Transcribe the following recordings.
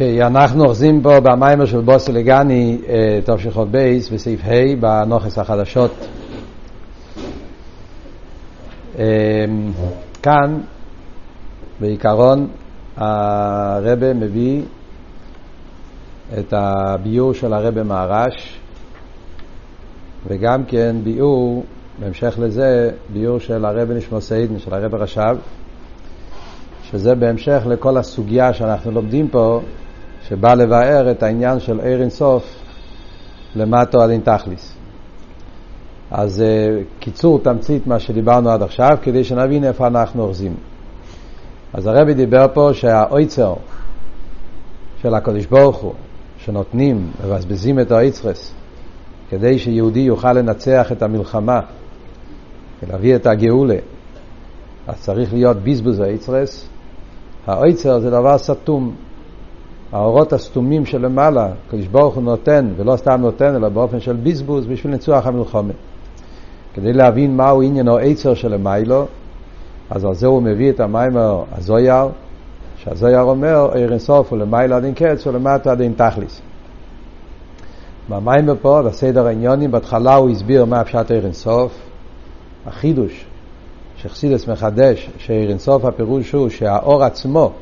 אוקיי, אנחנו אוחזים פה במיימר של בוסי לגני, תש"ח בייס, בסעיף ה' בנוכס החדשות. כאן, בעיקרון, הרבה מביא את הביור של הרבה מהרש, וגם כן ביור, בהמשך לזה, ביור של הרבה נשמו סעידן, של הרבה רש"ב, שזה בהמשך לכל הסוגיה שאנחנו לומדים פה, שבא לבאר את העניין של עיר אינסוף למטו עד אין תכליס. אז uh, קיצור תמצית מה שדיברנו עד עכשיו, כדי שנבין איפה אנחנו אוחזים. אז הרבי דיבר פה שהאויצר של הקדוש ברוך הוא, שנותנים, מבזבזים את האיצרס, כדי שיהודי יוכל לנצח את המלחמה ולהביא את הגאולה, אז צריך להיות בזבוז האיצרס. האויצר זה דבר סתום, האורות הסתומים שלמעלה, הקדוש ברוך הוא נותן, ולא סתם נותן, אלא באופן של בזבוז בשביל ניצוח המלחומה. כדי להבין מהו עניין העצר שלמיילו, אז על זה הוא מביא את המיימר הזויר, שהזויר אומר, עיר אינסוף הוא למעלה עד אין קץ ולמטה עד אין תכליס. במיימר פה, בסדר העניונים, בהתחלה הוא הסביר מה פשט עיר אינסוף, החידוש שחסידס מחדש, שעיר אינסוף הפירוש הוא שהאור עצמו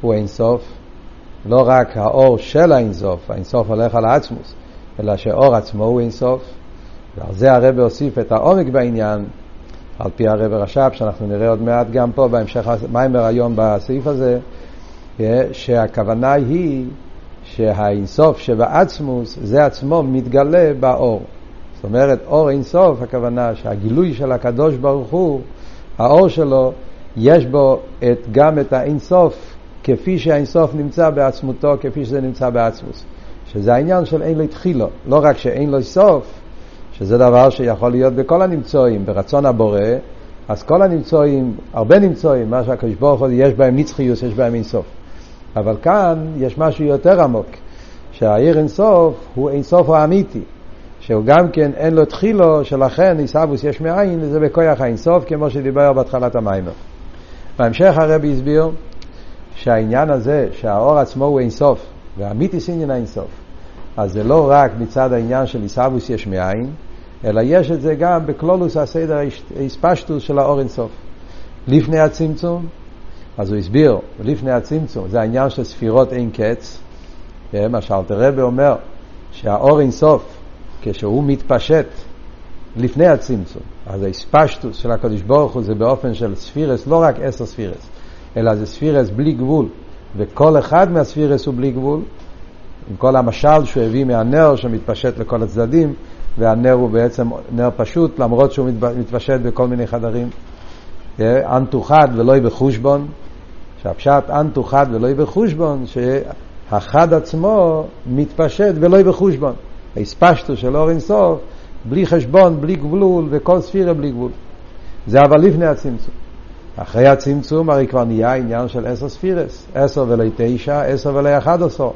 הוא אינסוף, לא רק האור של האינסוף, האינסוף הולך על העצמוס, אלא שאור עצמו הוא אינסוף, ועל זה הרב הוסיף את העומק בעניין, על פי הרב רש"ב, שאנחנו נראה עוד מעט גם פה בהמשך המיימר היום בסעיף הזה, שהכוונה היא שהאינסוף שבעצמוס זה עצמו מתגלה באור. זאת אומרת, אור אינסוף, הכוונה שהגילוי של הקדוש ברוך הוא, האור שלו, יש בו את, גם את האינסוף כפי שהאינסוף נמצא בעצמותו, כפי שזה נמצא בעצמוס. שזה העניין של אין לו התחילו, לא רק שאין לו סוף, שזה דבר שיכול להיות בכל הנמצואים, ברצון הבורא, אז כל הנמצואים, הרבה נמצואים, מה שהקדוש ברוך הוא, יש בהם נצחיוס, יש בהם אינסוף. אבל כאן יש משהו יותר עמוק, שהעיר אינסוף הוא אינסוף האמיתי, שהוא גם כן אין לו תחילו, שלכן עיסאוווס יש מאין, וזה בכוח האינסוף, כמו שדיבר בהתחלת המיימר. בהמשך הרבי הסביר שהעניין הזה, שהאור עצמו הוא אינסוף, והמיתיס עניין האינסוף, אז זה לא רק מצד העניין של עיסאוווס יש מאין, אלא יש את זה גם בכלולוס הסדר האספשטוס של האור אינסוף. לפני הצמצום, אז הוא הסביר, לפני הצמצום, זה העניין של ספירות אין קץ, מה שאלתר רבי אומר, שהאור אינסוף, כשהוא מתפשט לפני הצמצום, אז האספשטוס של הקדוש ברוך הוא זה באופן של ספירס, לא רק עשר ספירס, אלא זה ספירס בלי גבול, וכל אחד מהספירס הוא בלי גבול, עם כל המשל שהוא הביא מהנר שמתפשט לכל הצדדים, והנר הוא בעצם נר פשוט, למרות שהוא מתפשט בכל מיני חדרים. אנטו חד ולא בחושבון, שהפשט אנטו חד ולא בחושבון, שהחד עצמו מתפשט ולא בחושבון. הספשטו של אור אינסוף, בלי חשבון, בלי גבול, וכל ספירה בלי גבול. זה אבל לפני הצמצום. אחרי הצמצום הרי כבר נהיה עניין של עשר ספירס, עשר ולי תשע, עשר ולי אחד עשר.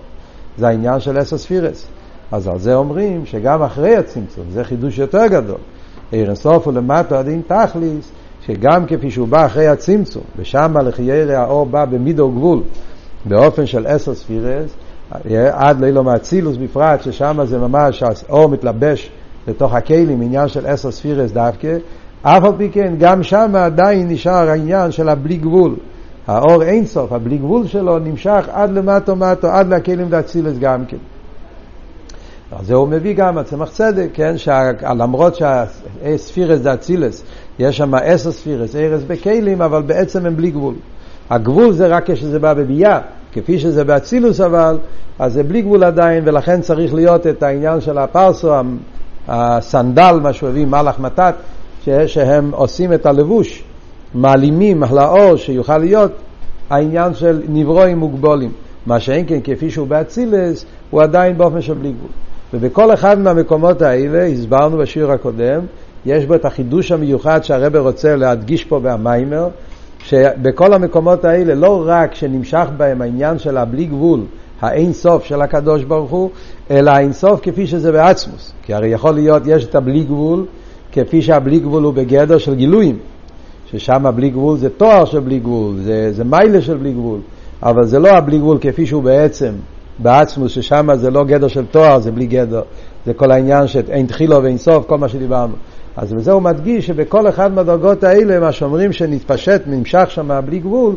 זה העניין של עשר ספירס. אז על זה אומרים שגם אחרי הצמצום, זה חידוש יותר גדול. עיר הסוף הוא למטה עד אין תכליס, שגם כפי שהוא בא אחרי הצמצום, ושם לחיירי האור בא במידו גבול, באופן של עשר ספירס, עד לילו מאצילוס בפרט, ששם זה ממש האור מתלבש לתוך הכלים, עניין של עשר ספירס דווקא, אף על פי כן, גם שם עדיין נשאר העניין של הבלי גבול. האור אין סוף, הבלי גבול שלו נמשך עד למטו מטו, עד לכלים דאצילס גם כן. אז זה הוא מביא גם הצמח צדק, כן, שלמרות שהספירס דאצילס, יש שם עשר ספירס, ארז בכלים, אבל בעצם הם בלי גבול. הגבול זה רק כשזה בא בביאה, כפי שזה באצילוס אבל, אז זה בלי גבול עדיין, ולכן צריך להיות את העניין של הפרסו, הסנדל, מה שהוא הביא, מלאך מתת, שהם עושים את הלבוש, מעלימים לאור שיוכל להיות העניין של נברואים מוגבולים. מה שאין כן, כפי שהוא באצילס, הוא עדיין באופן של בלי גבול. ובכל אחד מהמקומות האלה, הסברנו בשיר הקודם, יש בו את החידוש המיוחד שהרבר רוצה להדגיש פה במיימר, שבכל המקומות האלה לא רק שנמשך בהם העניין של הבלי גבול, האין סוף של הקדוש ברוך הוא, אלא האין סוף כפי שזה בעצמוס. כי הרי יכול להיות, יש את הבלי גבול, כפי שהבלי גבול הוא בגדר של גילויים, ששם הבלי גבול זה תואר של בלי גבול, זה, זה מיילה של בלי גבול, אבל זה לא הבלי גבול כפי שהוא בעצם בעצמוס, ששם זה לא גדר של תואר, זה בלי גדר, זה כל העניין שאין תחילו ואין סוף, כל מה שדיברנו. אז בזה הוא מדגיש שבכל אחד מהדרגות האלה, מה שאומרים שנתפשט, נמשך שם בלי גבול,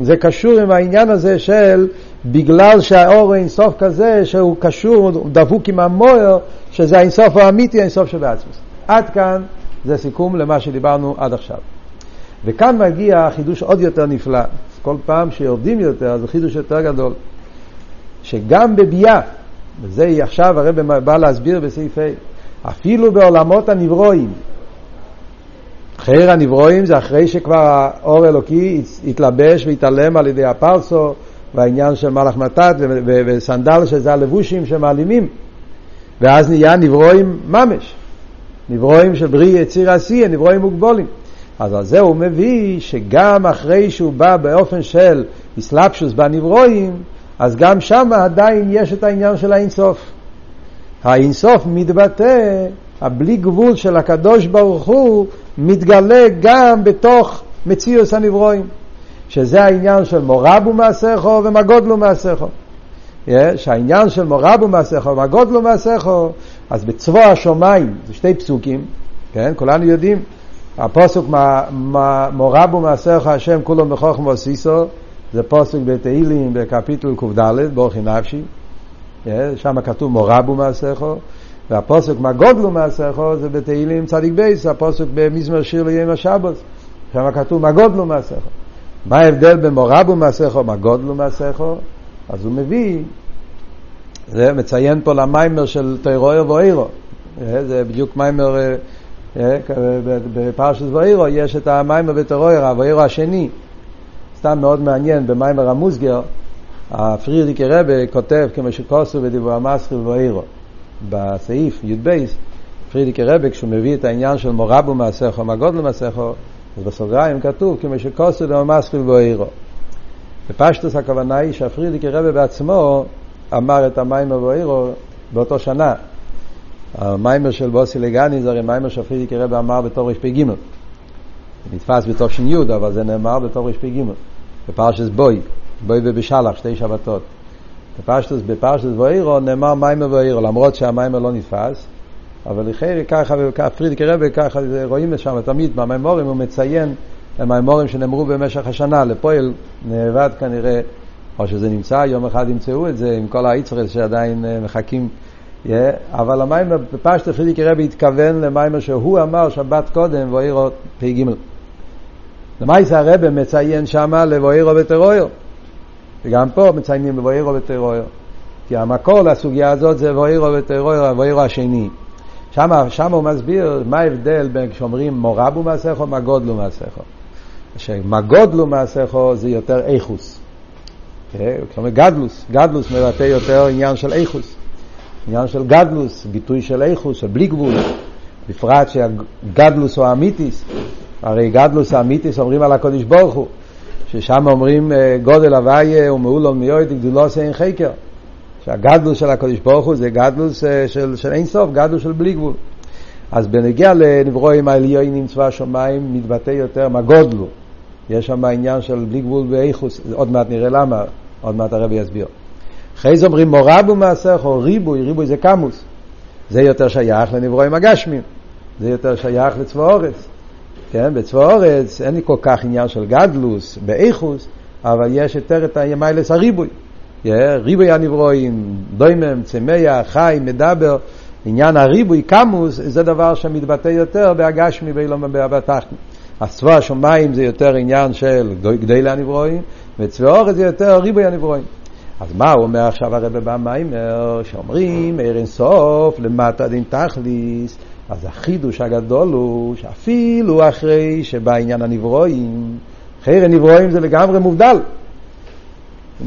זה קשור עם העניין הזה של בגלל שהאור אין סוף כזה, שהוא קשור, דבוק עם המויר, שזה האינסוף האמיתי, האינסוף שבעצמוס. עד כאן זה סיכום למה שדיברנו עד עכשיו. וכאן מגיע חידוש עוד יותר נפלא. כל פעם שיורדים יותר, זה חידוש יותר גדול. שגם בביאה, וזה עכשיו הרב בא להסביר בסעיף ה', אפילו בעולמות הנברואים, חייר הנברואים זה אחרי שכבר האור אלוקי התלבש והתעלם על ידי הפרסו והעניין של מלאך מתת וסנדל שזה הלבושים שמעלימים ואז נהיה נברואים ממש נברואים של בריא יציר עשייה, נברואים מוגבולים אז על זה הוא מביא שגם אחרי שהוא בא באופן של אסלאפשוס בנברואים אז גם שם עדיין יש את העניין של האינסוף האינסוף מתבטא הבלי גבול של הקדוש ברוך הוא מתגלה גם בתוך מציאוס הנברואים, שזה העניין של מורבו מעשיכו ומגודלו מעשיכו. שהעניין של מורבו מעשיכו ומגודלו מעשיכו, אז בצבוע השמיים, זה שתי פסוקים, כן? כולנו יודעים, הפוסק מורבו מעשיכו השם כולו מחוכם ועשיסו, זה פוסק בתהילים בקפיטול קד, בורכי נפשי, שם כתוב מורבו מעשיכו. והפוסק מה מעשיכו זה בתהילים צדיק בייס, הפוסק במזמר שיר ליום השבוס, שם כתוב מה גודלו מעשיכו. מה ההבדל בין מורבו מעשיכו, מה גודלו מעשיכו? אז הוא מביא, זה מציין פה למיימר של תירואר ואירו, אה, זה בדיוק מיימר, אה, אה, בפרשת ואירו יש את המיימר בתירואר, ואירו השני, סתם מאוד מעניין, במיימר המוסגר, הפרידיקי רבה כותב כמו שכוסו בדיבור המסחיל ואירו. בסעיף י"ב, פרידיקי רבי, כשהוא מביא את העניין של מורבו מעשיכו, מה גודל מעשיכו, אז בסוגריים כתוב, כמו שכוסו למסחיל בואירו. בפשטות הכוונה היא שה פרידיקער רבי בעצמו אמר את המאמר בוארא באותו שנה. המאמר של באתי לגני זה הרי מאמר ש פרידיקער רבי אמר בתרפ"ג. נדפס בתש"י, אבל זה נאמר בתרפ"ג. בפרשת בא, בא ובשלח, שתי שבתות. בפשטות, בפרשת וארא נאמר מאמר וארא, למרות שהמאמר לא נדפס, אבל לכי ככה, וככה פרידיקער רבי, ככה רואים שם תמיד במאמרים, הוא מציין המיימורים שנאמרו במשך השנה, לפועל נאבד כנראה, או שזה נמצא, יום אחד ימצאו את זה עם כל האיצרס שעדיין אה, מחכים, yeah, אבל המיימר, בפשטוס פרידיק רבי התכוון למיימר שהוא אמר שבת קודם, ואירו פ"ג. למעשה הרבי מציין שמה לבואירו וטרויו. וגם פה מציינים בבוירו וטרויר. כי המקור לסוגיה הזאת זה בוירו וטרויר, הבוירו השני. שם, שם הוא מסביר מה ההבדל בין כשאומרים מורבו מעשיכו, מה גודלו מעשיכו. שמה גודלו מעשיכו זה יותר איכוס. כן? כשאומר גדלוס, גדלוס מבטא יותר עניין של איכוס. עניין של גדלוס, ביטוי של איכוס, של בלי גבול. בפרט שהגדלוס הוא אמיתיס. הרי גדלוס האמיתיס אומרים על הקודש ברוך הוא. ששם אומרים אה, גודל הוויה ומאולו מיועד גדולו אין חקר. שהגדלוס של הקדוש ברוך הוא זה גדלוס אה, של, של אין סוף, גדלוס של בלי גבול. אז בנגיע לנברואים העליונים צבא השמיים מתבטא יותר מה גודלו. יש שם עניין של בלי גבול ואיכוס, עוד מעט נראה למה, עוד מעט הרבי יסביר. אחרי זה אומרים מורבו או ריבוי, ריבוי זה קמוס. זה יותר שייך לנברואים הגשמים, זה יותר שייך לצבא אורץ. כן, בצבא אורץ אין לי כל כך עניין של גדלוס, באיכוס, אבל יש יותר את הימיילס הריבוי. ריבוי הנברואים, דוימם, צמח, חי, מדבר, עניין הריבוי, קמוס, זה דבר שמתבטא יותר בהגשמי באילום ובתחתן. אז צבא השמיים זה יותר עניין של גדלי הנברואים, וצבא אורץ זה יותר ריבוי הנברואים. אז מה הוא אומר עכשיו הרב במיימר, שאומרים, ער אינסוף למטה דין תכליס, אז החידוש הגדול הוא שאפילו אחרי שבא עניין הנברואים, חייר הנברואים זה לגמרי מובדל.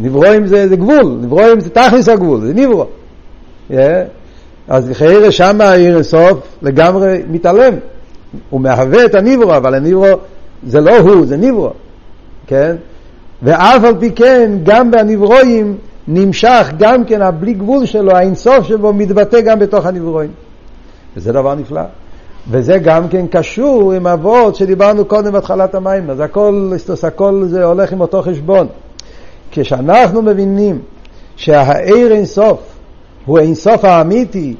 נברואים זה, זה גבול, נברואים זה תכלס הגבול, זה נברו. Yeah. אז חייר שם העיר הסוף לגמרי מתעלם. הוא מהווה את הנברו, אבל הנברו זה לא הוא, זה נברו. כן? ואף על פי כן, גם בנברואים נמשך גם כן הבלי גבול שלו, האינסוף שבו מתבטא גם בתוך הנברואים. וזה דבר נפלא. וזה גם כן קשור עם אבות שדיברנו קודם בהתחלת המים, אז הכל, הכל זה הולך עם אותו חשבון. כשאנחנו מבינים שהאיר אינסוף הוא אינסוף האמיתי,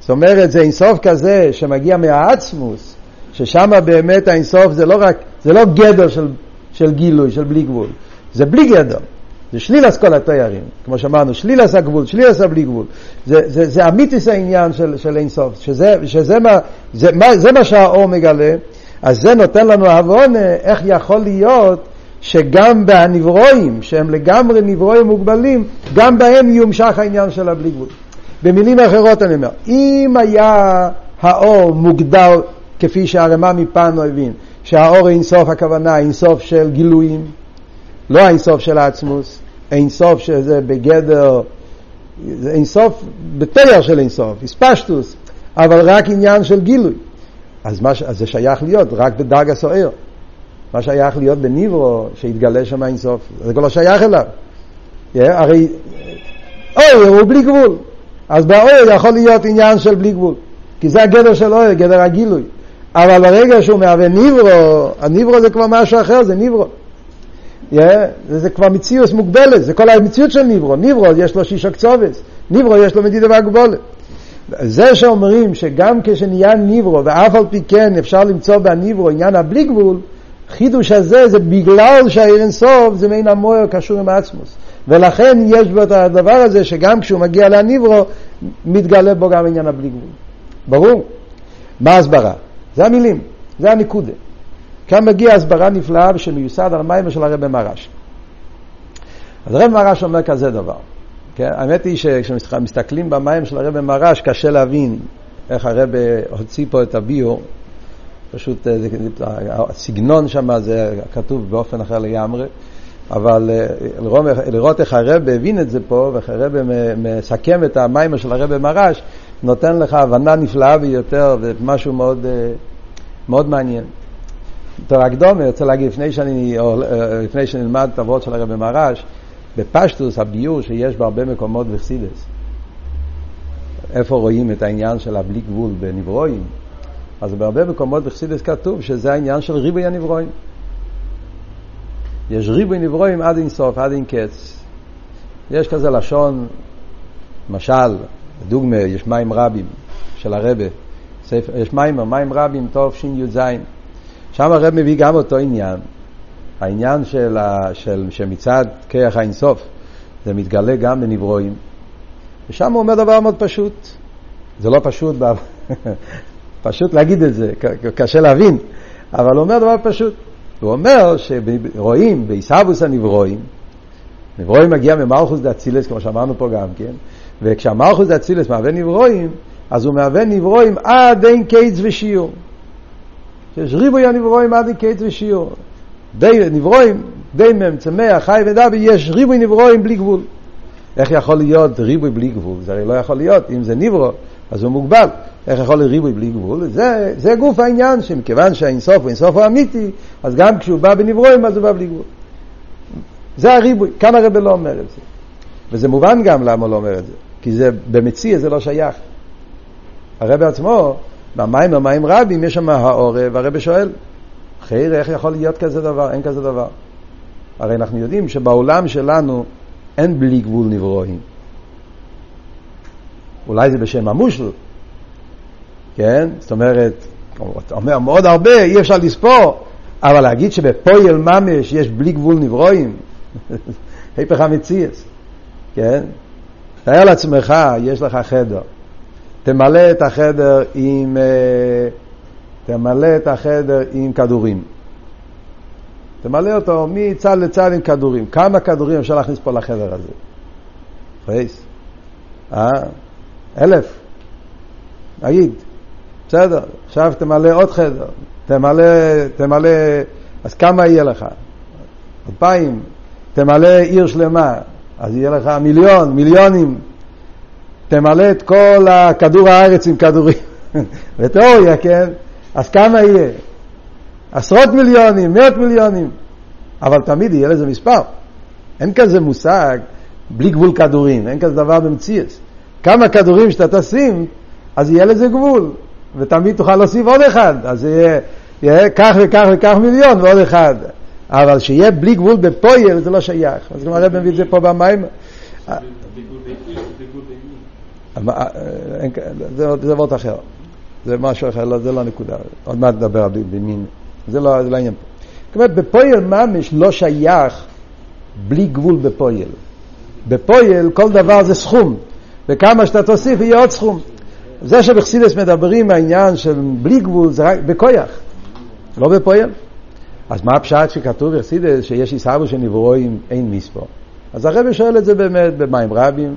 זאת אומרת זה אינסוף כזה שמגיע מהעצמוס, ששם באמת האינסוף זה לא רק, זה לא גדר של, של גילוי, של בלי גבול, זה בלי גדר. זה שלילס כל התיירים, כמו שאמרנו, שלילס הגבול, שלילס הבלי גבול. זה, זה, זה אמיתיס העניין של, של אינסוף, שזה, שזה מה, זה, מה, זה מה שהאור מגלה, אז זה נותן לנו עוון איך יכול להיות שגם בנברואים, שהם לגמרי נברואים מוגבלים, גם בהם יומשך העניין של הבלי גבול. במילים אחרות אני אומר, אם היה האור מוגדר כפי שהרמה מפנו הבין, שהאור אינסוף הכוונה אינסוף של גילויים, לא האינסוף של העצמוס, אינסוף שזה בגדר, אינסוף בתיאר של אינסוף, איספשטוס, אבל רק עניין של גילוי. אז, מה, אז זה שייך להיות רק בדרגה סוער. מה שייך להיות בניברו, שהתגלה שם אינסוף, זה כבר לא שייך אליו. Yeah, הרי אור הוא בלי גבול, אז באור יכול להיות עניין של בלי גבול, כי זה הגדר של אור, גדר הגילוי. אבל ברגע שהוא מהווה ניברו, הניברו זה כבר משהו אחר, זה ניברו. Yeah, זה, זה כבר מציאות מוגבלת, זה כל המציאות של ניברו. ניברו יש לו שישה קצובס, ניברו יש לו מדידה והגבולת. זה שאומרים שגם כשנהיה ניברו, ואף על פי כן אפשר למצוא בניברו עניין הבלי גבול, חידוש הזה זה בגלל שהעיר אינסוף זה מעין המוער קשור עם העצמוס. ולכן יש בו את הדבר הזה שגם כשהוא מגיע להניברו, מתגלה בו גם עניין הבלי גבול. ברור? מה הסברה? זה המילים, זה הנקודה. כאן מגיעה הסברה נפלאה שמיוסד על המים של הרב מרש. אז הרב מרש אומר כזה דבר. כן? האמת היא שכשמסתכלים במים של הרב מרש קשה להבין איך הרב הוציא פה את הביו. פשוט אה, הסגנון שם זה כתוב באופן אחר לגמרי. אבל אה, לראות איך הרב הבין את זה פה, ואיך הרב מסכם את המים של הרב מרש, נותן לך הבנה נפלאה ביותר ומשהו מאוד, אה, מאוד מעניין. תור הקדומה, רוצה להגיד, לפני שאני, אה, לפני שנלמד את הוורד של הרב מרש, בפשטוס הביור שיש בהרבה מקומות בחסידס, איפה רואים את העניין של הבלי גבול בנברואים, אז בהרבה מקומות בחסידס כתוב שזה העניין של ריבוי הנברואים. יש ריבוי נברואים עד אינסוף, עד אין קץ. יש כזה לשון, משל, דוגמה, יש מים רבים של הרבה, יש מים, מים רבים, טוב שי"ז. שם הרב מביא גם אותו עניין, העניין של, ה, של, שמצד כרך האינסוף זה מתגלה גם בנברואים, ושם הוא אומר דבר מאוד פשוט. זה לא פשוט, פשוט להגיד את זה, קשה להבין, אבל הוא אומר דבר פשוט. הוא אומר שרואים בעיסאוווס הנברואים, נברואים מגיע ממלכוס דאצילס, כמו שאמרנו פה גם כן, וכשהמלכוס דאצילס מהווה נברואים, אז הוא מהווה נברואים עד אין קיץ ושיעור. יש ריבוי הנברואים עד אין קיץ ושיעור. די נברואים, די מהם, צמח, חי ודבי, יש ריבוי נברואים בלי גבול. איך יכול להיות ריבוי בלי גבול? זה הרי לא יכול להיות, אם זה נברו, אז הוא מוגבל. איך יכול להיות ריבוי בלי גבול? זה, זה גוף העניין, שמכיוון שהאינסוף הוא אינסוף הוא אמיתי, אז גם כשהוא בא בנברואים, אז הוא בא בלי גבול. זה הריבוי, כאן הרב לא אומר את זה. וזה מובן גם למה הוא לא אומר את זה, כי זה במציע זה לא שייך. הרב עצמו, במים ומים רבים, יש שם העורב, והרב שואל, חייר, איך יכול להיות כזה דבר? אין כזה דבר. הרי אנחנו יודעים שבעולם שלנו אין בלי גבול נברואים. אולי זה בשם המושל, כן? זאת אומרת, אומר מאוד הרבה, אי אפשר לספור, אבל להגיד שבפויל ממש יש בלי גבול נברואים, היפך המציאס, כן? תאר לעצמך, יש לך חדר, תמלא את החדר עם, אה, תמלא את החדר עם כדורים. תמלא אותו מצד לצד עם כדורים. כמה כדורים אפשר להכניס פה לחדר הזה? פרייס. אה? אלף. נגיד. בסדר, עכשיו תמלא עוד חדר, תמלא, תמלא, אז כמה יהיה לך? אלפיים, תמלא עיר שלמה, אז יהיה לך מיליון, מיליונים. תמלא את כל כדור הארץ עם כדורים. בתיאוריה, כן? אז כמה יהיה? עשרות מיליונים, מאות מיליונים. אבל תמיד יהיה לזה מספר. אין כזה מושג בלי גבול כדורים, אין כזה דבר במציאס. כמה כדורים שאתה תשים, אז יהיה לזה גבול. ותמיד תוכל להוסיף עוד אחד, אז יהיה, יהיה כך וכך וכך מיליון ועוד אחד. אבל שיהיה בלי גבול בפויל זה לא שייך. אז גם הרב מביא את זה פה במים. זה וורט אחר. זה משהו אחר, לא, זה לא נקודה. עוד מעט נדבר על במין. זה לא, זה לא העניין פה. זאת אומרת, בפועל ממש לא שייך בלי גבול בפועל. בפועל כל דבר זה סכום, וכמה שאתה תוסיף יהיה עוד סכום. זה שבחסידס מדברים העניין של בלי גבול זה רק בכויח, לא בפועל. אז מה הפשט שכתוב בחסידס שיש עיסאוו שנברואים אין מספור? אז הרב שואל את זה באמת במים רבים,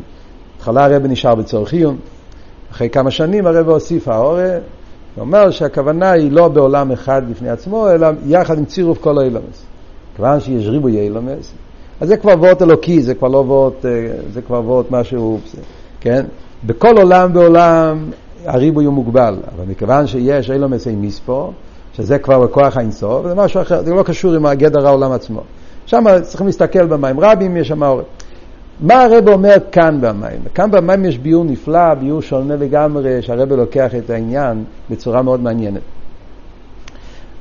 בהתחלה הרב נשאר בצורכיון, אחרי כמה שנים הרב הוסיף האורה, ואומר שהכוונה היא לא בעולם אחד בפני עצמו, אלא יחד עם צירוף כל האילומס. כיוון שיש ריבוי אילומס, אז זה כבר וורט אלוקי, זה כבר לא וורט, אה, זה כבר וורט משהו, כן? בכל עולם בעולם הריבוי הוא מוגבל, אבל מכיוון שיש אילומס אין מספור, שזה כבר בכוח האינסוף, זה משהו אחר, זה לא קשור עם הגדר העולם עצמו. שם צריכים להסתכל במים רבים, יש שם אורך. מה הרב אומר כאן במים? כאן במים יש ביור נפלא, ביור שונה לגמרי, שהרב לוקח את העניין בצורה מאוד מעניינת.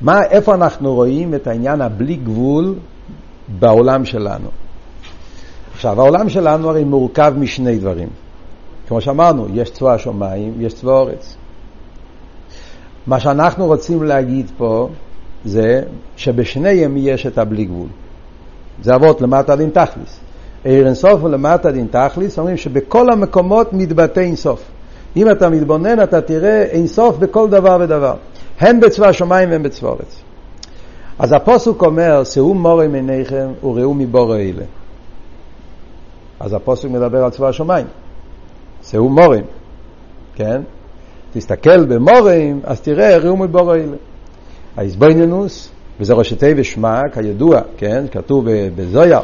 מה, איפה אנחנו רואים את העניין הבלי גבול בעולם שלנו? עכשיו, העולם שלנו הרי מורכב משני דברים. כמו שאמרנו, יש צבא השמיים, יש צבא אורץ. מה שאנחנו רוצים להגיד פה זה שבשניהם יש את הבלי גבול. זה אבות למטה דין תכליס. עיר אינסוף ולמטה דין תכליס, אומרים שבכל המקומות מתבטא אינסוף. אם אתה מתבונן אתה תראה אינסוף בכל דבר ודבר. הן בצבא השמיים והן בצבא ארץ. אז הפוסוק אומר, שאו מורים עיניכם וראו מבורא אלה. אז הפוסק מדבר על צבא השמיים. שאו מורים, כן? תסתכל במורים, אז תראה, ראו מבורא אלה. האיזבוינינוס, וזה ראשי תיבה שמע, כידוע, כן? כתוב בזויה,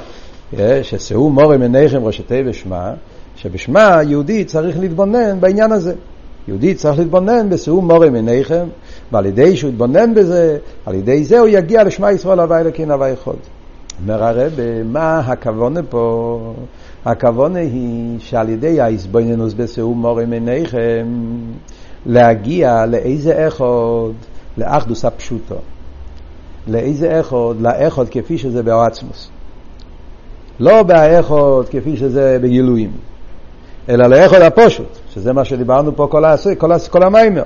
ששאו מורים עיניכם ראשי תיבה שמע, שבשמע יהודי צריך להתבונן בעניין הזה. יהודי צריך להתבונן בשאו מורים עיניכם, ועל ידי שהוא יתבונן בזה, על ידי זה הוא יגיע לשמע ישראל הווי אלוקים הווי חוד. אומר הרב, מה הכוונה פה? הכוונה היא שעל ידי ההסבוננוס בשאו מורים עיניכם, להגיע לאיזה אחד, לאחדוס הפשוטו. לאיזה אחד? לאחד כפי שזה באועצמוס. לא באחד כפי שזה בגילויים, אלא לאחד הפושוט, שזה מה שדיברנו פה כל, העשוי, כל, כל המיימר.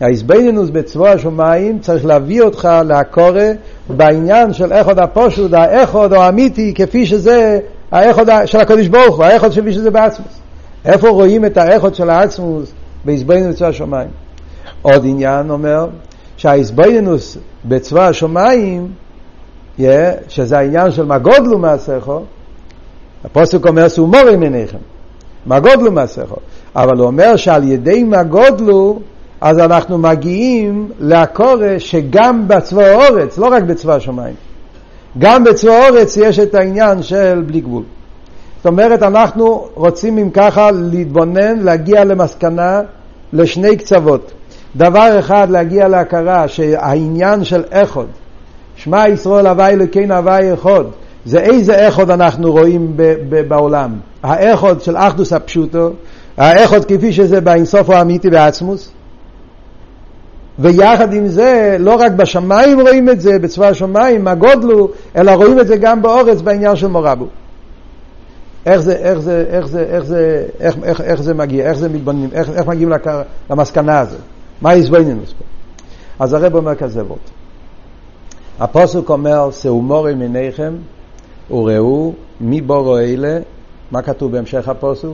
ההסבנינוס בצבוע השמיים צריך להביא אותך לקורא בעניין של איכות הפושוט, האיכות האמיתי כפי שזה האיכות של הקדוש ברוך הוא, האיכות כפי שזה בעצמוס. איפה רואים את האיכות של העצמוס? בהסבנינוס בצבע השמיים. עוד עניין אומר שההסבנינוס בצבע השמיים, yeah, שזה העניין של מה גודלו מעשיכו, הפוסק אומר שהוא מורים עיניכם, מה גודלו מעשיכו, אבל הוא אומר שעל ידי מה גודלו אז אנחנו מגיעים לקורא שגם בצבא האורץ, לא רק בצבא השמיים, גם בצבא האורץ יש את העניין של בלי גבול. זאת אומרת, אנחנו רוצים אם ככה להתבונן, להגיע למסקנה לשני קצוות. דבר אחד, להגיע להכרה שהעניין של איכות, שמע ישראל הווי אלוקינו הווי אחד, זה איזה איכות אנחנו רואים ב- ב- בעולם. האיכות של אחדוס הפשוטו, האיכות כפי שזה באינסוף האמיתי בעצמוס, ויחד עם זה, לא רק בשמיים רואים את זה, בצבא השמיים, מה גודלו, אלא רואים את זה גם באורץ בעניין של מורבו. איך זה, איך זה, איך זה, איך זה, איך, איך, איך זה מגיע, איך זה מתבוננים, איך, איך מגיעים לקר, למסקנה הזאת? מה ההסבוינינוס פה? אז הרב אומר כזה וורט. הפוסק אומר, שאו מורי מניכם וראו מי בורו אלה, מה כתוב בהמשך הפוסק?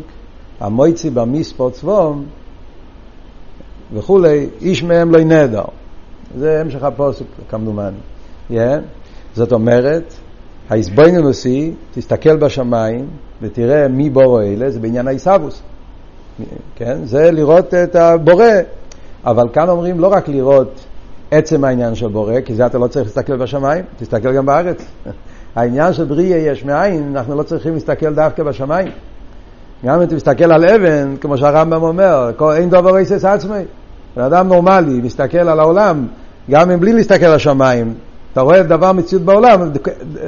המויצי במספור צבום וכולי, איש מהם לא נהדר. זה המשך הפוסק כמדומני. Yeah. זאת אומרת, ההסבוינינוס היא, תסתכל בשמיים ותראה מי בורו אלה, זה בעניין העיסאוווס. כן? זה לראות את הבורא. אבל כאן אומרים לא רק לראות עצם העניין של בורא, כי זה אתה לא צריך להסתכל בשמיים, תסתכל גם בארץ. העניין של בריאה יש מאין, אנחנו לא צריכים להסתכל דווקא בשמיים. גם אם אתה מסתכל על אבן, כמו שהרמב"ם אומר, אין דבר עיסס עצמי. בן אדם נורמלי מסתכל על העולם, גם אם בלי להסתכל על השמיים, אתה רואה דבר מציאות בעולם,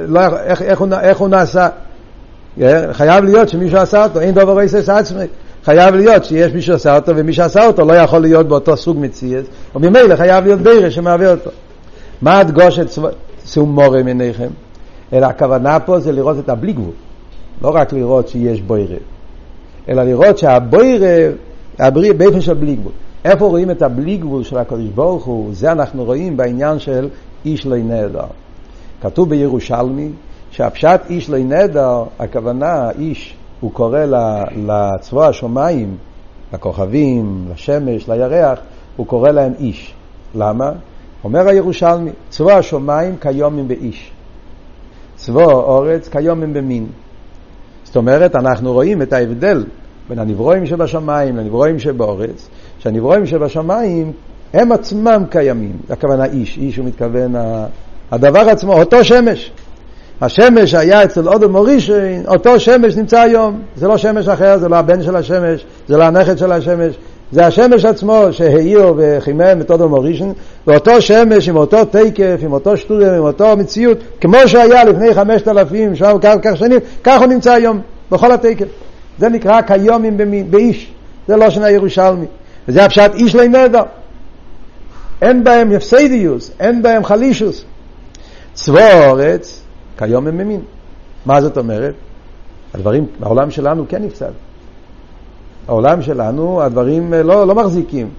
לא, איך, איך, הוא, איך הוא נעשה. חייב להיות שמישהו עשה אותו, אין דבר עיסס עצמי. חייב להיות שיש מי שעשה אותו ומי שעשה אותו לא יכול להיות באותו סוג מציאס, וממילא חייב להיות בירה שמהווה אותו. מה הדגושת שהוא מורה מעיניכם? אלא הכוונה פה זה לראות את הבלי גבול, לא רק לראות שיש בוירה. אלא לראות שהבוירה, הבריא באופן של בלי גבול. איפה רואים את הבלי גבול של הקדוש ברוך הוא? זה אנחנו רואים בעניין של איש לא נהדר. כתוב בירושלמי שהפשט איש לא נהדר, הכוונה איש, הוא קורא לצבוע השמיים, לכוכבים, לשמש, לירח, הוא קורא להם איש. למה? אומר הירושלמי, צבוע השמיים כיומים באיש. צבוע אורץ כיומים במין. זאת אומרת, אנחנו רואים את ההבדל בין הנברואים שבשמיים לנברואים שבאורץ, שהנברואים שבשמיים הם עצמם קיימים. הכוונה איש, איש הוא מתכוון הדבר עצמו, אותו שמש. השמש היה אצל אודו מורישין, אותו שמש נמצא היום. זה לא שמש אחר, זה לא הבן של השמש, זה לא הנכד של השמש, זה השמש עצמו שהאיר וחימם את אודו מורישין, ואותו שמש עם אותו תקף, עם אותו שטודם, עם אותו מציאות, כמו שהיה לפני חמשת אלפים, שם כך שנים, כך הוא נמצא היום, בכל התקף. זה נקרא כיומים באיש, זה לא שנה ירושלמי. וזה הפשט איש לא נדר. אין בהם הפסדיוס, אין בהם חלישוס. צבוע אורץ, כיום הם ממין. מה זאת אומרת? הדברים, העולם שלנו כן נפסד. העולם שלנו, הדברים אה, לא, לא מחזיקים.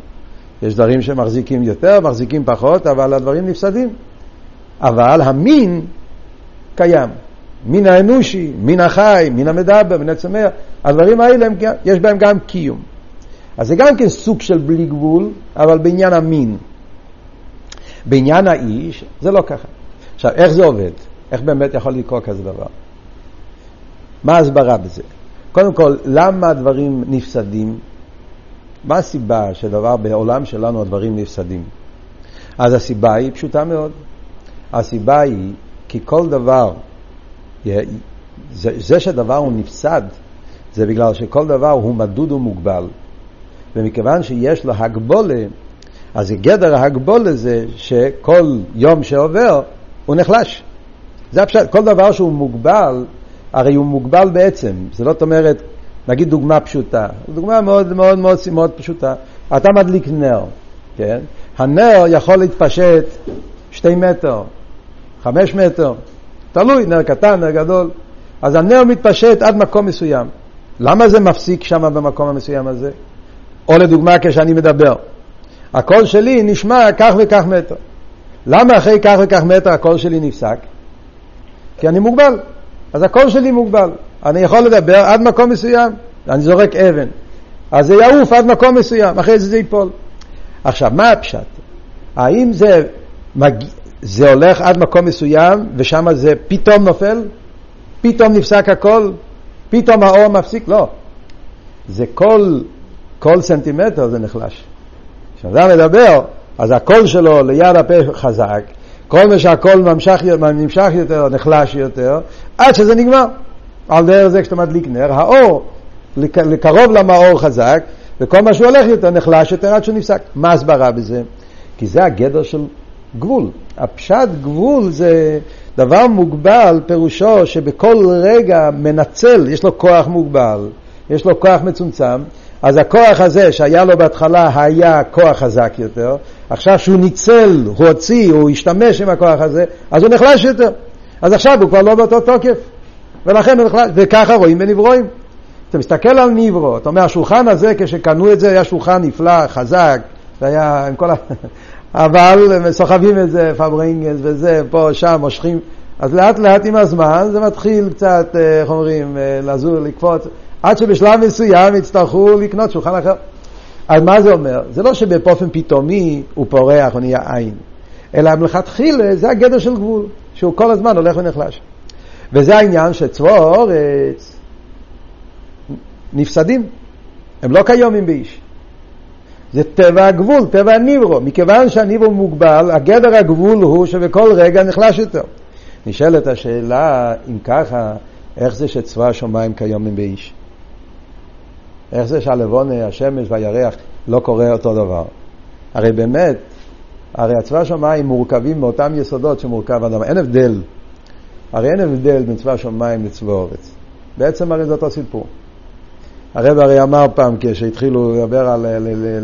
יש דברים שמחזיקים יותר, מחזיקים פחות, אבל הדברים נפסדים. אבל המין קיים. מין האנושי, מין החי, מין המדבר, מין הצמח, הדברים האלה, הם, יש בהם גם קיום. אז זה גם כן סוג של בלי גבול, אבל בעניין המין. בעניין האיש, זה לא ככה. עכשיו, איך זה עובד? איך באמת יכול לקרות כזה דבר? מה ההסברה בזה? קודם כל, למה הדברים נפסדים? מה הסיבה שדבר בעולם שלנו הדברים נפסדים? אז הסיבה היא פשוטה מאוד. הסיבה היא כי כל דבר, זה, זה שדבר הוא נפסד, זה בגלל שכל דבר הוא מדוד ומוגבל. ומכיוון שיש לו הגבולה, אז גדר ההגבולה זה שכל יום שעובר הוא נחלש. זה הפשט, כל דבר שהוא מוגבל, הרי הוא מוגבל בעצם. זה לא אומרת, נגיד דוגמה פשוטה, דוגמה מאוד מאוד מאוד, מאוד פשוטה. אתה מדליק נר, כן? הנר יכול להתפשט שתי מטר, חמש מטר, תלוי, נר קטן, נר גדול. אז הנר מתפשט עד מקום מסוים. למה זה מפסיק שם במקום המסוים הזה? או לדוגמה כשאני מדבר. הקול שלי נשמע כך וכך מטר. למה אחרי כך וכך מטר הקול שלי נפסק? כי אני מוגבל. אז הקול שלי מוגבל. אני יכול לדבר עד מקום מסוים, אני זורק אבן. אז זה יעוף עד מקום מסוים, אחרי זה זה ייפול. עכשיו, מה הפשט? האם זה, מג... זה הולך עד מקום מסוים ושם זה פתאום נופל? פתאום נפסק הקול? פתאום האור מפסיק? לא. זה כל, כל סנטימטר זה נחלש. כשאדם מדבר, אז הקול שלו ליד הפה חזק, כל מה שהקול נמשך, נמשך יותר, נחלש יותר, עד שזה נגמר. על דרך זה כשאתה מדליק נר, האור לקרוב למאור חזק, וכל מה שהוא הולך יותר נחלש יותר עד שהוא נפסק. מה ההסברה בזה? כי זה הגדר של גבול. הפשט גבול זה דבר מוגבל, פירושו שבכל רגע מנצל, יש לו כוח מוגבל, יש לו כוח מצומצם, אז הכוח הזה שהיה לו בהתחלה היה כוח חזק יותר, עכשיו שהוא ניצל, הוא הוציא, הוא השתמש עם הכוח הזה, אז הוא נחלש יותר. אז עכשיו הוא כבר לא באותו תוקף. ולכן הוא נחלש, וככה רואים בנברואים. אתה מסתכל על נברו, אתה אומר, השולחן הזה, כשקנו את זה, היה שולחן נפלא, חזק, זה היה עם כל ה... אבל סוחבים את זה, פברינגס וזה, פה, שם, מושכים. אז לאט לאט עם הזמן זה מתחיל קצת, אה, איך אומרים, אה, לזור, לקפוץ. עד שבשלב מסוים יצטרכו לקנות שולחן אחר. אז מה זה אומר? זה לא שבאופן פתאומי הוא פורח או נהיה עין, אלא מלכתחילה זה הגדר של גבול, שהוא כל הזמן הולך ונחלש. וזה העניין שצבוע האורץ נפסדים, הם לא קיומים באיש. זה טבע הגבול, טבע הניברו. מכיוון שהניברו מוגבל, הגדר הגבול הוא שבכל רגע נחלש יותר. נשאלת השאלה, אם ככה, איך זה שצבא השמיים קיומים באיש? איך זה שהלבונה, השמש והירח לא קורה אותו דבר? הרי באמת, הרי הצבא השמיים מורכבים מאותם יסודות שמורכב אדם. אין הבדל. הרי אין הבדל בין צבא השמיים לצבא אורץ. בעצם הרי זה אותו סיפור. הרב הרי אמר פעם, כשהתחילו לדבר על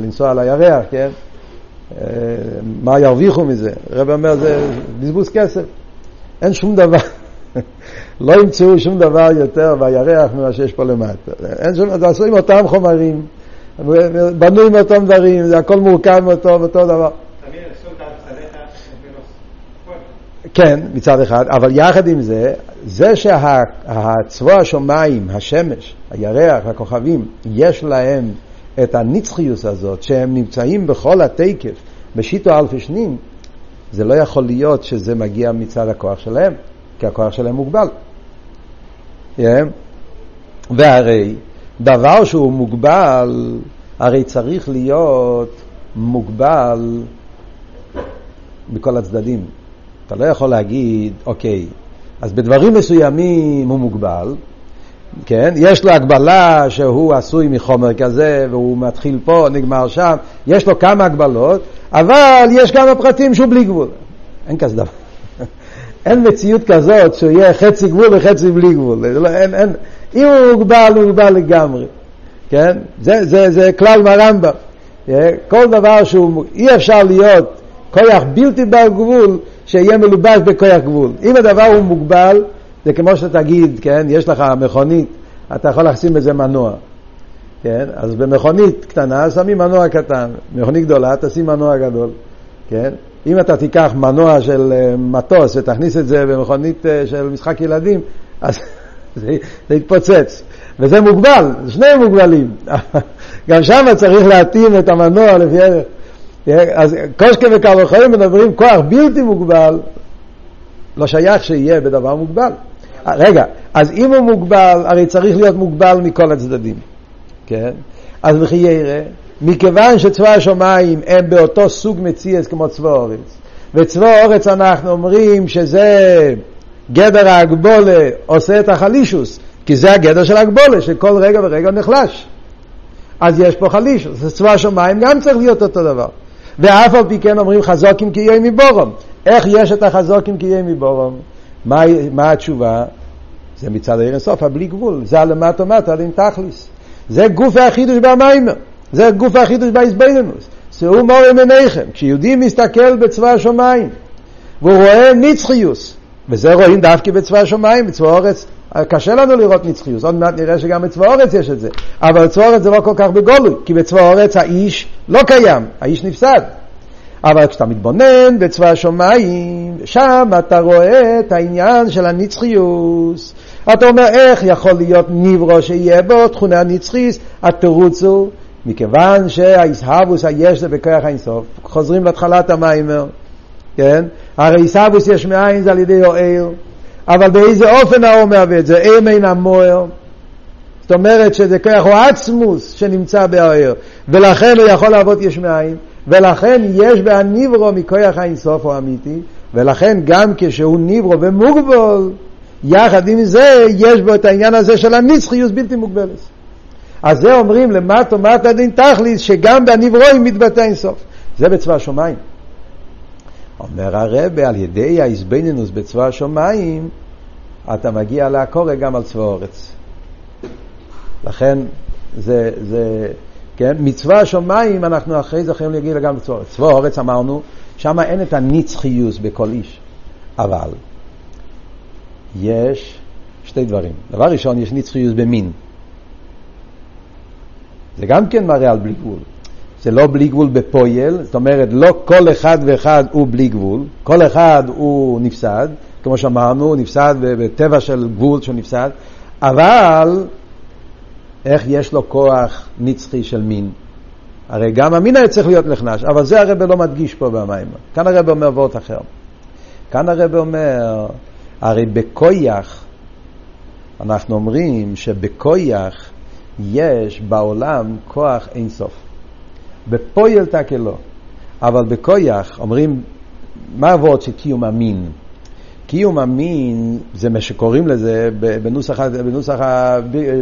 לנסוע על הירח, כן? אה, מה ירוויחו מזה? הרב אומר, זה בזבוז כסף. אין שום דבר, לא ימצאו שום דבר יותר בירח ממה שיש פה למטה. אין שום, זה עשו עם אותם חומרים, בנוי מאותם דברים, זה הכל מורכב מאותו, מאותו דבר. כן, מצד אחד, אבל יחד עם זה, זה שהצבוע השמיים, השמש, הירח, הכוכבים, יש להם את הנצחיוס הזאת, שהם נמצאים בכל התקף, בשיטו אלפי שנים, זה לא יכול להיות שזה מגיע מצד הכוח שלהם, כי הכוח שלהם מוגבל. Yeah. והרי דבר שהוא מוגבל, הרי צריך להיות מוגבל בכל הצדדים. אתה לא יכול להגיד, אוקיי, אז בדברים מסוימים הוא מוגבל, כן? יש לו הגבלה שהוא עשוי מחומר כזה והוא מתחיל פה, נגמר שם, יש לו כמה הגבלות, אבל יש כמה פרטים שהוא בלי גבול. אין כזה דבר. אין מציאות כזאת שהוא יהיה חצי גבול וחצי בלי גבול. לא, אין, אין. אם הוא מוגבל, הוא מוגבל לגמרי. כן? זה, זה, זה כלל מהרמב"ם. כל דבר שהוא, אי אפשר להיות כוח בלתי בר גבול שיהיה מלובש בכוח גבול. אם הדבר הוא מוגבל, זה כמו שאתה תגיד, כן, יש לך מכונית, אתה יכול לשים בזה מנוע. כן? אז במכונית קטנה שמים מנוע קטן, מכונית גדולה תשים מנוע גדול. כן? אם אתה תיקח מנוע של אה, מטוס ותכניס את זה במכונית אה, של משחק ילדים, אז זה, זה יתפוצץ. וזה מוגבל, שניהם מוגבלים. גם שם צריך להתאים את המנוע לפי ערך. אז קושקה וקל וחיים מדברים כוח בלתי מוגבל, לא שייך שיהיה בדבר מוגבל. רגע, אז אם הוא מוגבל, הרי צריך להיות מוגבל מכל הצדדים, כן? אז וכי ירא, מכיוון שצבא השמיים הם באותו סוג מציאס כמו צבא אורץ, וצבא אורץ אנחנו אומרים שזה גדר ההגבולה עושה את החלישוס, כי זה הגדר של ההגבולה, שכל רגע ורגע נחלש. אז יש פה חלישוס, צבא השמיים גם צריך להיות אותו דבר. ואף על פי כן אומרים חזוקים כי יהיה מבורום. איך יש את החזוקים כי יהיה מבורום? מה, מה התשובה? זה מצד העיר הסוף, הבלי גבול. זה הלמטה מטה, עם תכליס. זה גוף החידוש במיימר. זה גוף החידוש באיזבנינוס. שאו מורי מניכם. כשיהודי מסתכל בצבא השמיים, והוא רואה נצחיוס, וזה רואים דווקא בצבא השמיים, בצבא אורץ, קשה לנו לראות נצחיוס, עוד מעט נראה שגם בצבא אורץ יש את זה, אבל בצבא אורץ זה לא כל כך בגולוי, כי בצבא אורץ האיש לא קיים, האיש נפסד. אבל כשאתה מתבונן בצבא השמיים, שם אתה רואה את העניין של הנצחיוס. אתה אומר, איך יכול להיות ניברו שיהיה בו תכוני הנצחיס? התירוץ הוא, מכיוון שהאיסהבוס היש זה בכוח האינסוף. חוזרים להתחלת המיימר, כן? הרי איסהבוס יש מאין זה על ידי אוהל, אבל באיזה אופן האור מהווה את זה? איר מן המוער. זאת אומרת שזה כוח הוא עצמוס שנמצא באוהל, ולכן הוא יכול לעבוד יש מאין. ולכן יש בהניברו מכוח האינסוף הוא אמיתי, ולכן גם כשהוא ניברו ומוגבל, יחד עם זה יש בו את העניין הזה של הנצחיוס בלתי מוגבלת. אז זה אומרים למטו מטה דין תכליס, שגם בהניברואים מתבטא אינסוף. זה בצבא השמיים. אומר הרבה, על ידי האיזבנינוס בצבא השמיים, אתה מגיע לעקורת גם על צבא אורץ. לכן זה, זה, כן? מצווה השמיים אנחנו אחרי זה יכולים להגיד גם בצבא אורץ. צבא אורץ אמרנו, שם אין את הנצחיוס בכל איש. אבל יש שתי דברים. דבר ראשון, יש נצחיוס במין. זה גם כן מראה על בלי גבול. זה לא בלי גבול בפויל, זאת אומרת, לא כל אחד ואחד הוא בלי גבול, כל אחד הוא נפסד, כמו שאמרנו, נפסד בטבע של גבול שהוא נפסד, אבל איך יש לו כוח נצחי של מין? הרי גם המין היה צריך להיות נחנש, אבל זה הרב לא מדגיש פה במים. כאן הרב אומר וורט אחר. כאן הרב אומר, הרי בכויח, אנחנו אומרים שבכויח יש בעולם כוח אינסוף. בפויל תקל לא. אבל בכויח אומרים, מה הוורד של קיום המין? קיום המין זה מה שקוראים לזה בנוסח, בנוסח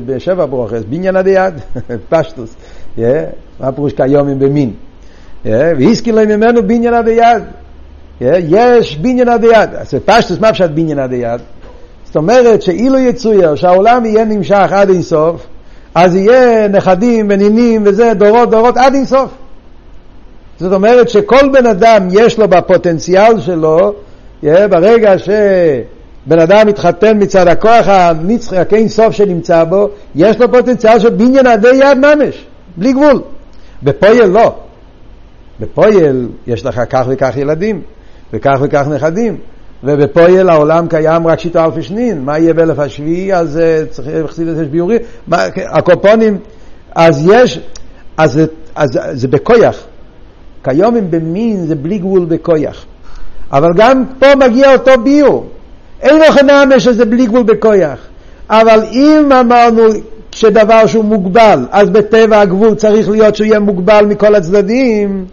בשבע ברוכס, בניין עד יד, פשטוס. Yeah, מה פירוש כיום במין? Yeah, והזכיר להם ממנו בניין עד יד. Yeah, יש בניין עד יד. אז פשטוס, מה פשט בניין עד יד? זאת אומרת שאילו יצויר שהעולם יהיה נמשך עד אינסוף, אז יהיה נכדים ונינים וזה, דורות דורות עד אינסוף. זאת אומרת שכל בן אדם יש לו בפוטנציאל שלו, ברגע בן אדם מתחתן מצד הכוח הנצחי, הכין סוף שנמצא בו, יש לו פוטנציאל של בניין עדי יד ממש, בלי גבול. בפועל לא. בפועל יש לך כך וכך ילדים, וכך וכך נכדים, ובפועל העולם קיים רק שיטה אלפי שנין, מה יהיה באלף השביעי, אז uh, צריך לחסיד את זה ביורים, הקופונים, אז יש, אז, אז, אז זה בכויח. כיום אם במין זה בלי גבול בכויח. אבל גם פה מגיע אותו ביור. אין לך נאמה שזה בלי גבול בכויח. אבל אם אמרנו שדבר שהוא מוגבל, אז בטבע הגבול צריך להיות שהוא יהיה מוגבל מכל הצדדים,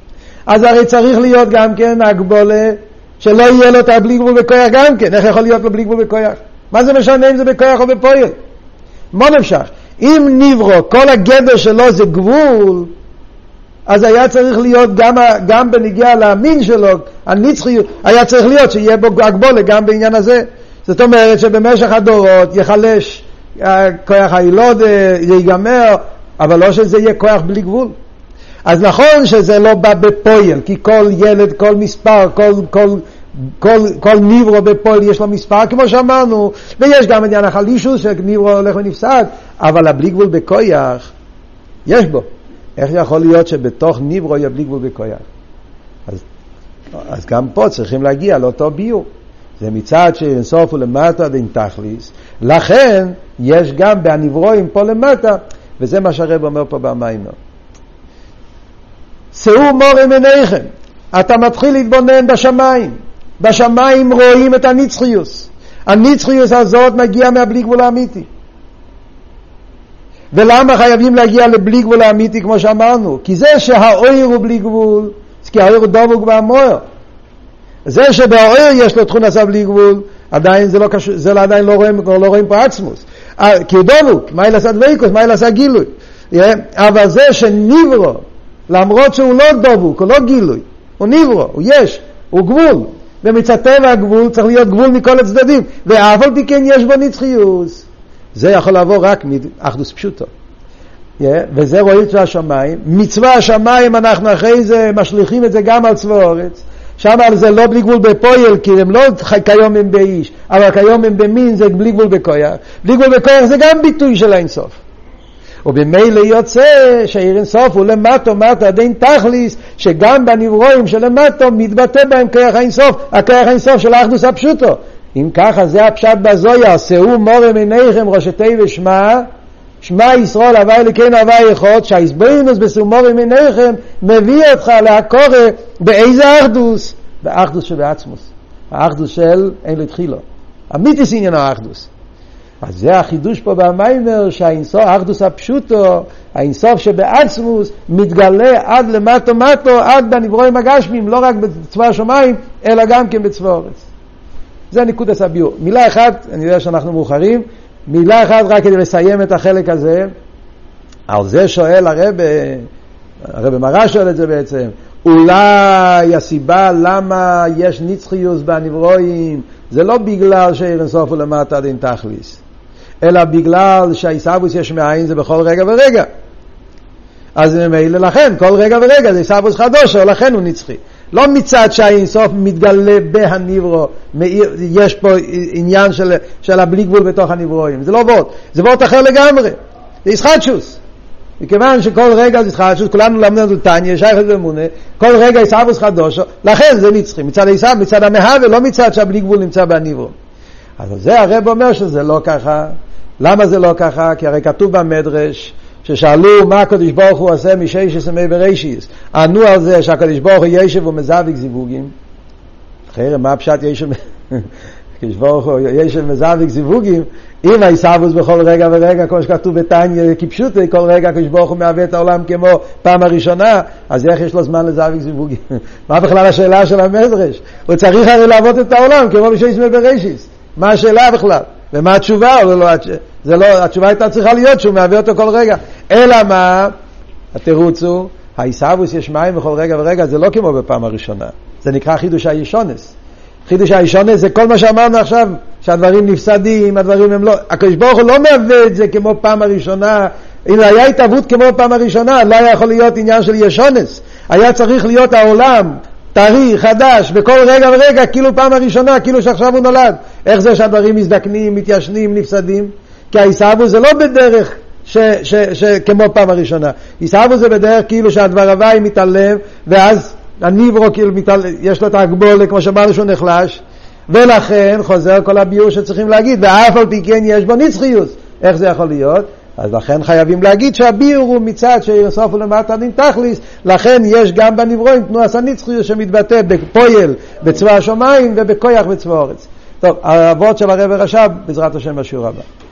אז הרי צריך להיות גם כן הגבולה שלא יהיה לו את הבלי גבול בכויח גם כן. איך יכול להיות לו בלי גבול בכויח? מה זה משנה אם זה בכויח או בפועל? מה נמשך? אם נברו, כל הגדר שלו זה גבול, אז היה צריך להיות גם, גם בנגיעה למין שלו, הנצחי, היה צריך להיות שיהיה בו הגבולה גם בעניין הזה. זאת אומרת שבמשך הדורות יחלש אה, כוח הילוד, זה ייגמר, אבל לא שזה יהיה כוח בלי גבול. אז נכון שזה לא בא בפועל, כי כל ילד, כל מספר, כל, כל, כל, כל ניברו בפועל יש לו מספר, כמו שאמרנו, ויש גם עניין החלישוס שניברו הולך ונפסק, אבל הבלי גבול בכויח, יש בו. איך יכול להיות שבתוך ניברו יהיה בלי גבול בכויח? אז, אז גם פה צריכים להגיע לאותו ביור. זה מצד שאינסוף ולמטה דין תכליס, לכן יש גם בהנברואים פה למטה, וזה מה שהרב אומר פה במיימר. שאו מורם עיניכם, אתה מתחיל להתבונן בשמיים, בשמיים רואים את הנצחיוס, הנצחיוס הזאת מגיעה מהבלי גבול האמיתי. ולמה חייבים להגיע לבלי גבול האמיתי כמו שאמרנו? כי זה שהאויר הוא בלי גבול, כי האויר הוא דבוק והמוער. זה שבאויר יש לו תכון עשה בלי גבול, עדיין זה לא קשור, זה עדיין לא רואים, לא רואים פה עצמוס. אה, כי הוא דבוק, מה ילעשה דבקוס, מה ילעשה גילוי. אבל זה שניברו, למרות שהוא לא דבוק, הוא לא גילוי, הוא ניברו, הוא יש, הוא גבול. ומצד טבע הגבול צריך להיות גבול מכל הצדדים, ואף על פי כן יש בו נצחיוס. זה יכול לבוא רק מאחדוס פשוטו. Yeah, וזה רואים צבא השמיים. מצווה השמיים אנחנו אחרי זה משליכים את זה גם על צבא הארץ. שם זה לא בלי גבול בפועל, כי הם לא כיום הם באיש, אבל כיום הם במין זה בלי גבול בכויח. בלי גבול בכויח זה גם ביטוי של האינסוף. ובמילא יוצא שעיר אינסוף הוא למטו מטו עדיין תכליס, שגם בנברואים שלמטו מתבטא בהם כרך האינסוף, הכרך האינסוף של האחדוס הפשוטו. אם ככה זה הפשט בזויה, שאו מורם עיניכם ראשתי ושמע, שמע ישראל הווי אלוקינו הווי יכול, שהאיסבוינוס בסומורים עיניכם מביא אותך להקורא באיזה אחדוס? באחדוס שבעצמוס. האחדוס של אין לתחילו. אמיתיס עניין האחדוס. אז זה החידוש פה במיימר שהאינסוף, האחדוס הפשוטו, האינסוף שבעצמוס, מתגלה עד למטו מטו, עד בנברואים הגשמים, לא רק בצבא השמיים, אלא גם כן בצבא הארץ. זה נקודת הביור. מילה אחת, אני יודע שאנחנו מאוחרים, מילה אחת רק כדי לסיים את החלק הזה. על זה שואל הרב, הרב מראה שואל את זה בעצם, אולי הסיבה למה יש נצחיוס בנברואים זה לא בגלל שאין אינסוף ולמטה דין תכליס, אלא בגלל שהעיסאוווס יש מאין זה בכל רגע ורגע. אז ממילא לכן, כל רגע ורגע זה עיסאוווס חדושו, לכן הוא נצחי. לא מצד שהאינסוף מתגלה בהניברו, יש פה עניין של, של הבלי גבול בתוך הנברואים, זה לא וורט, זה וורט אחר לגמרי, זה ישחטשוס. מכיוון שכל רגע זה ישחטשוס, כולנו למדנו טניה, שייכת ואמונה, כל רגע ישחטשוס חדושו, לכן זה נצחי, מצד הישב, מצד המהווה, לא מצד שהבלי גבול נמצא בהניברו. אז זה הרב אומר שזה לא ככה. למה זה לא ככה? כי הרי כתוב במדרש, ששאלו מה הקדוש ברוך הוא עושה משש יסמי בראשיס. ענו על זה שהקדוש ברוך הוא ישב ומזוויק זיווגים. אחרי מה הפשט ישב? הקדוש ברוך הוא ישב מזוויק זיווגים. אם העיסאוווס בכל רגע ורגע, כמו שכתוב בתניא כפשוטי, כל רגע הקדוש ברוך הוא מהווה את העולם כמו פעם הראשונה, אז איך יש לו זמן לזוויק זיווגים? מה בכלל השאלה של המדרש? הוא צריך הרי לעבוד את העולם כמו בשש יסמי בראשיס. מה השאלה בכלל? ומה התשובה? לא, לא, זה לא, התשובה הייתה צריכה להיות שהוא מהווה אותו כל רגע. אלא מה? התירוץ הוא, העיסאוווס יש מים בכל רגע ורגע, זה לא כמו בפעם הראשונה. זה נקרא חידוש הישונס. חידוש הישונס זה כל מה שאמרנו עכשיו, שהדברים נפסדים, הדברים הם לא... הקדוש ברוך הוא לא מהווה את זה כמו פעם הראשונה. אם היה התהוות כמו פעם הראשונה, לא היה יכול להיות עניין של ישונס. היה צריך להיות העולם טרי, חדש, בכל רגע ורגע, כאילו פעם הראשונה, כאילו שעכשיו הוא נולד. איך זה שהדברים מזדקנים, מתיישנים, נפסדים? כי העיסאוו זה לא בדרך ש, ש, ש, כמו פעם הראשונה. עיסאוו זה בדרך כאילו שהדבר הוואי מתעלם, ואז הניברו כאילו מתעלם, יש לו את ההגבולה, כמו שאמרנו שהוא נחלש, ולכן חוזר כל הביור שצריכים להגיד, ואף על פי כן יש בו נצחיות. איך זה יכול להיות? אז לכן חייבים להגיד שהביור הוא מצד שיוסף למטה דין תכליס, לכן יש גם בנברואים תנועת הנצחיות שמתבטא בפועל בצבא השמיים ובכויח בצבא הארץ. טוב, האבות של הרב רש"ב, בעזרת השם בשיעור הבא.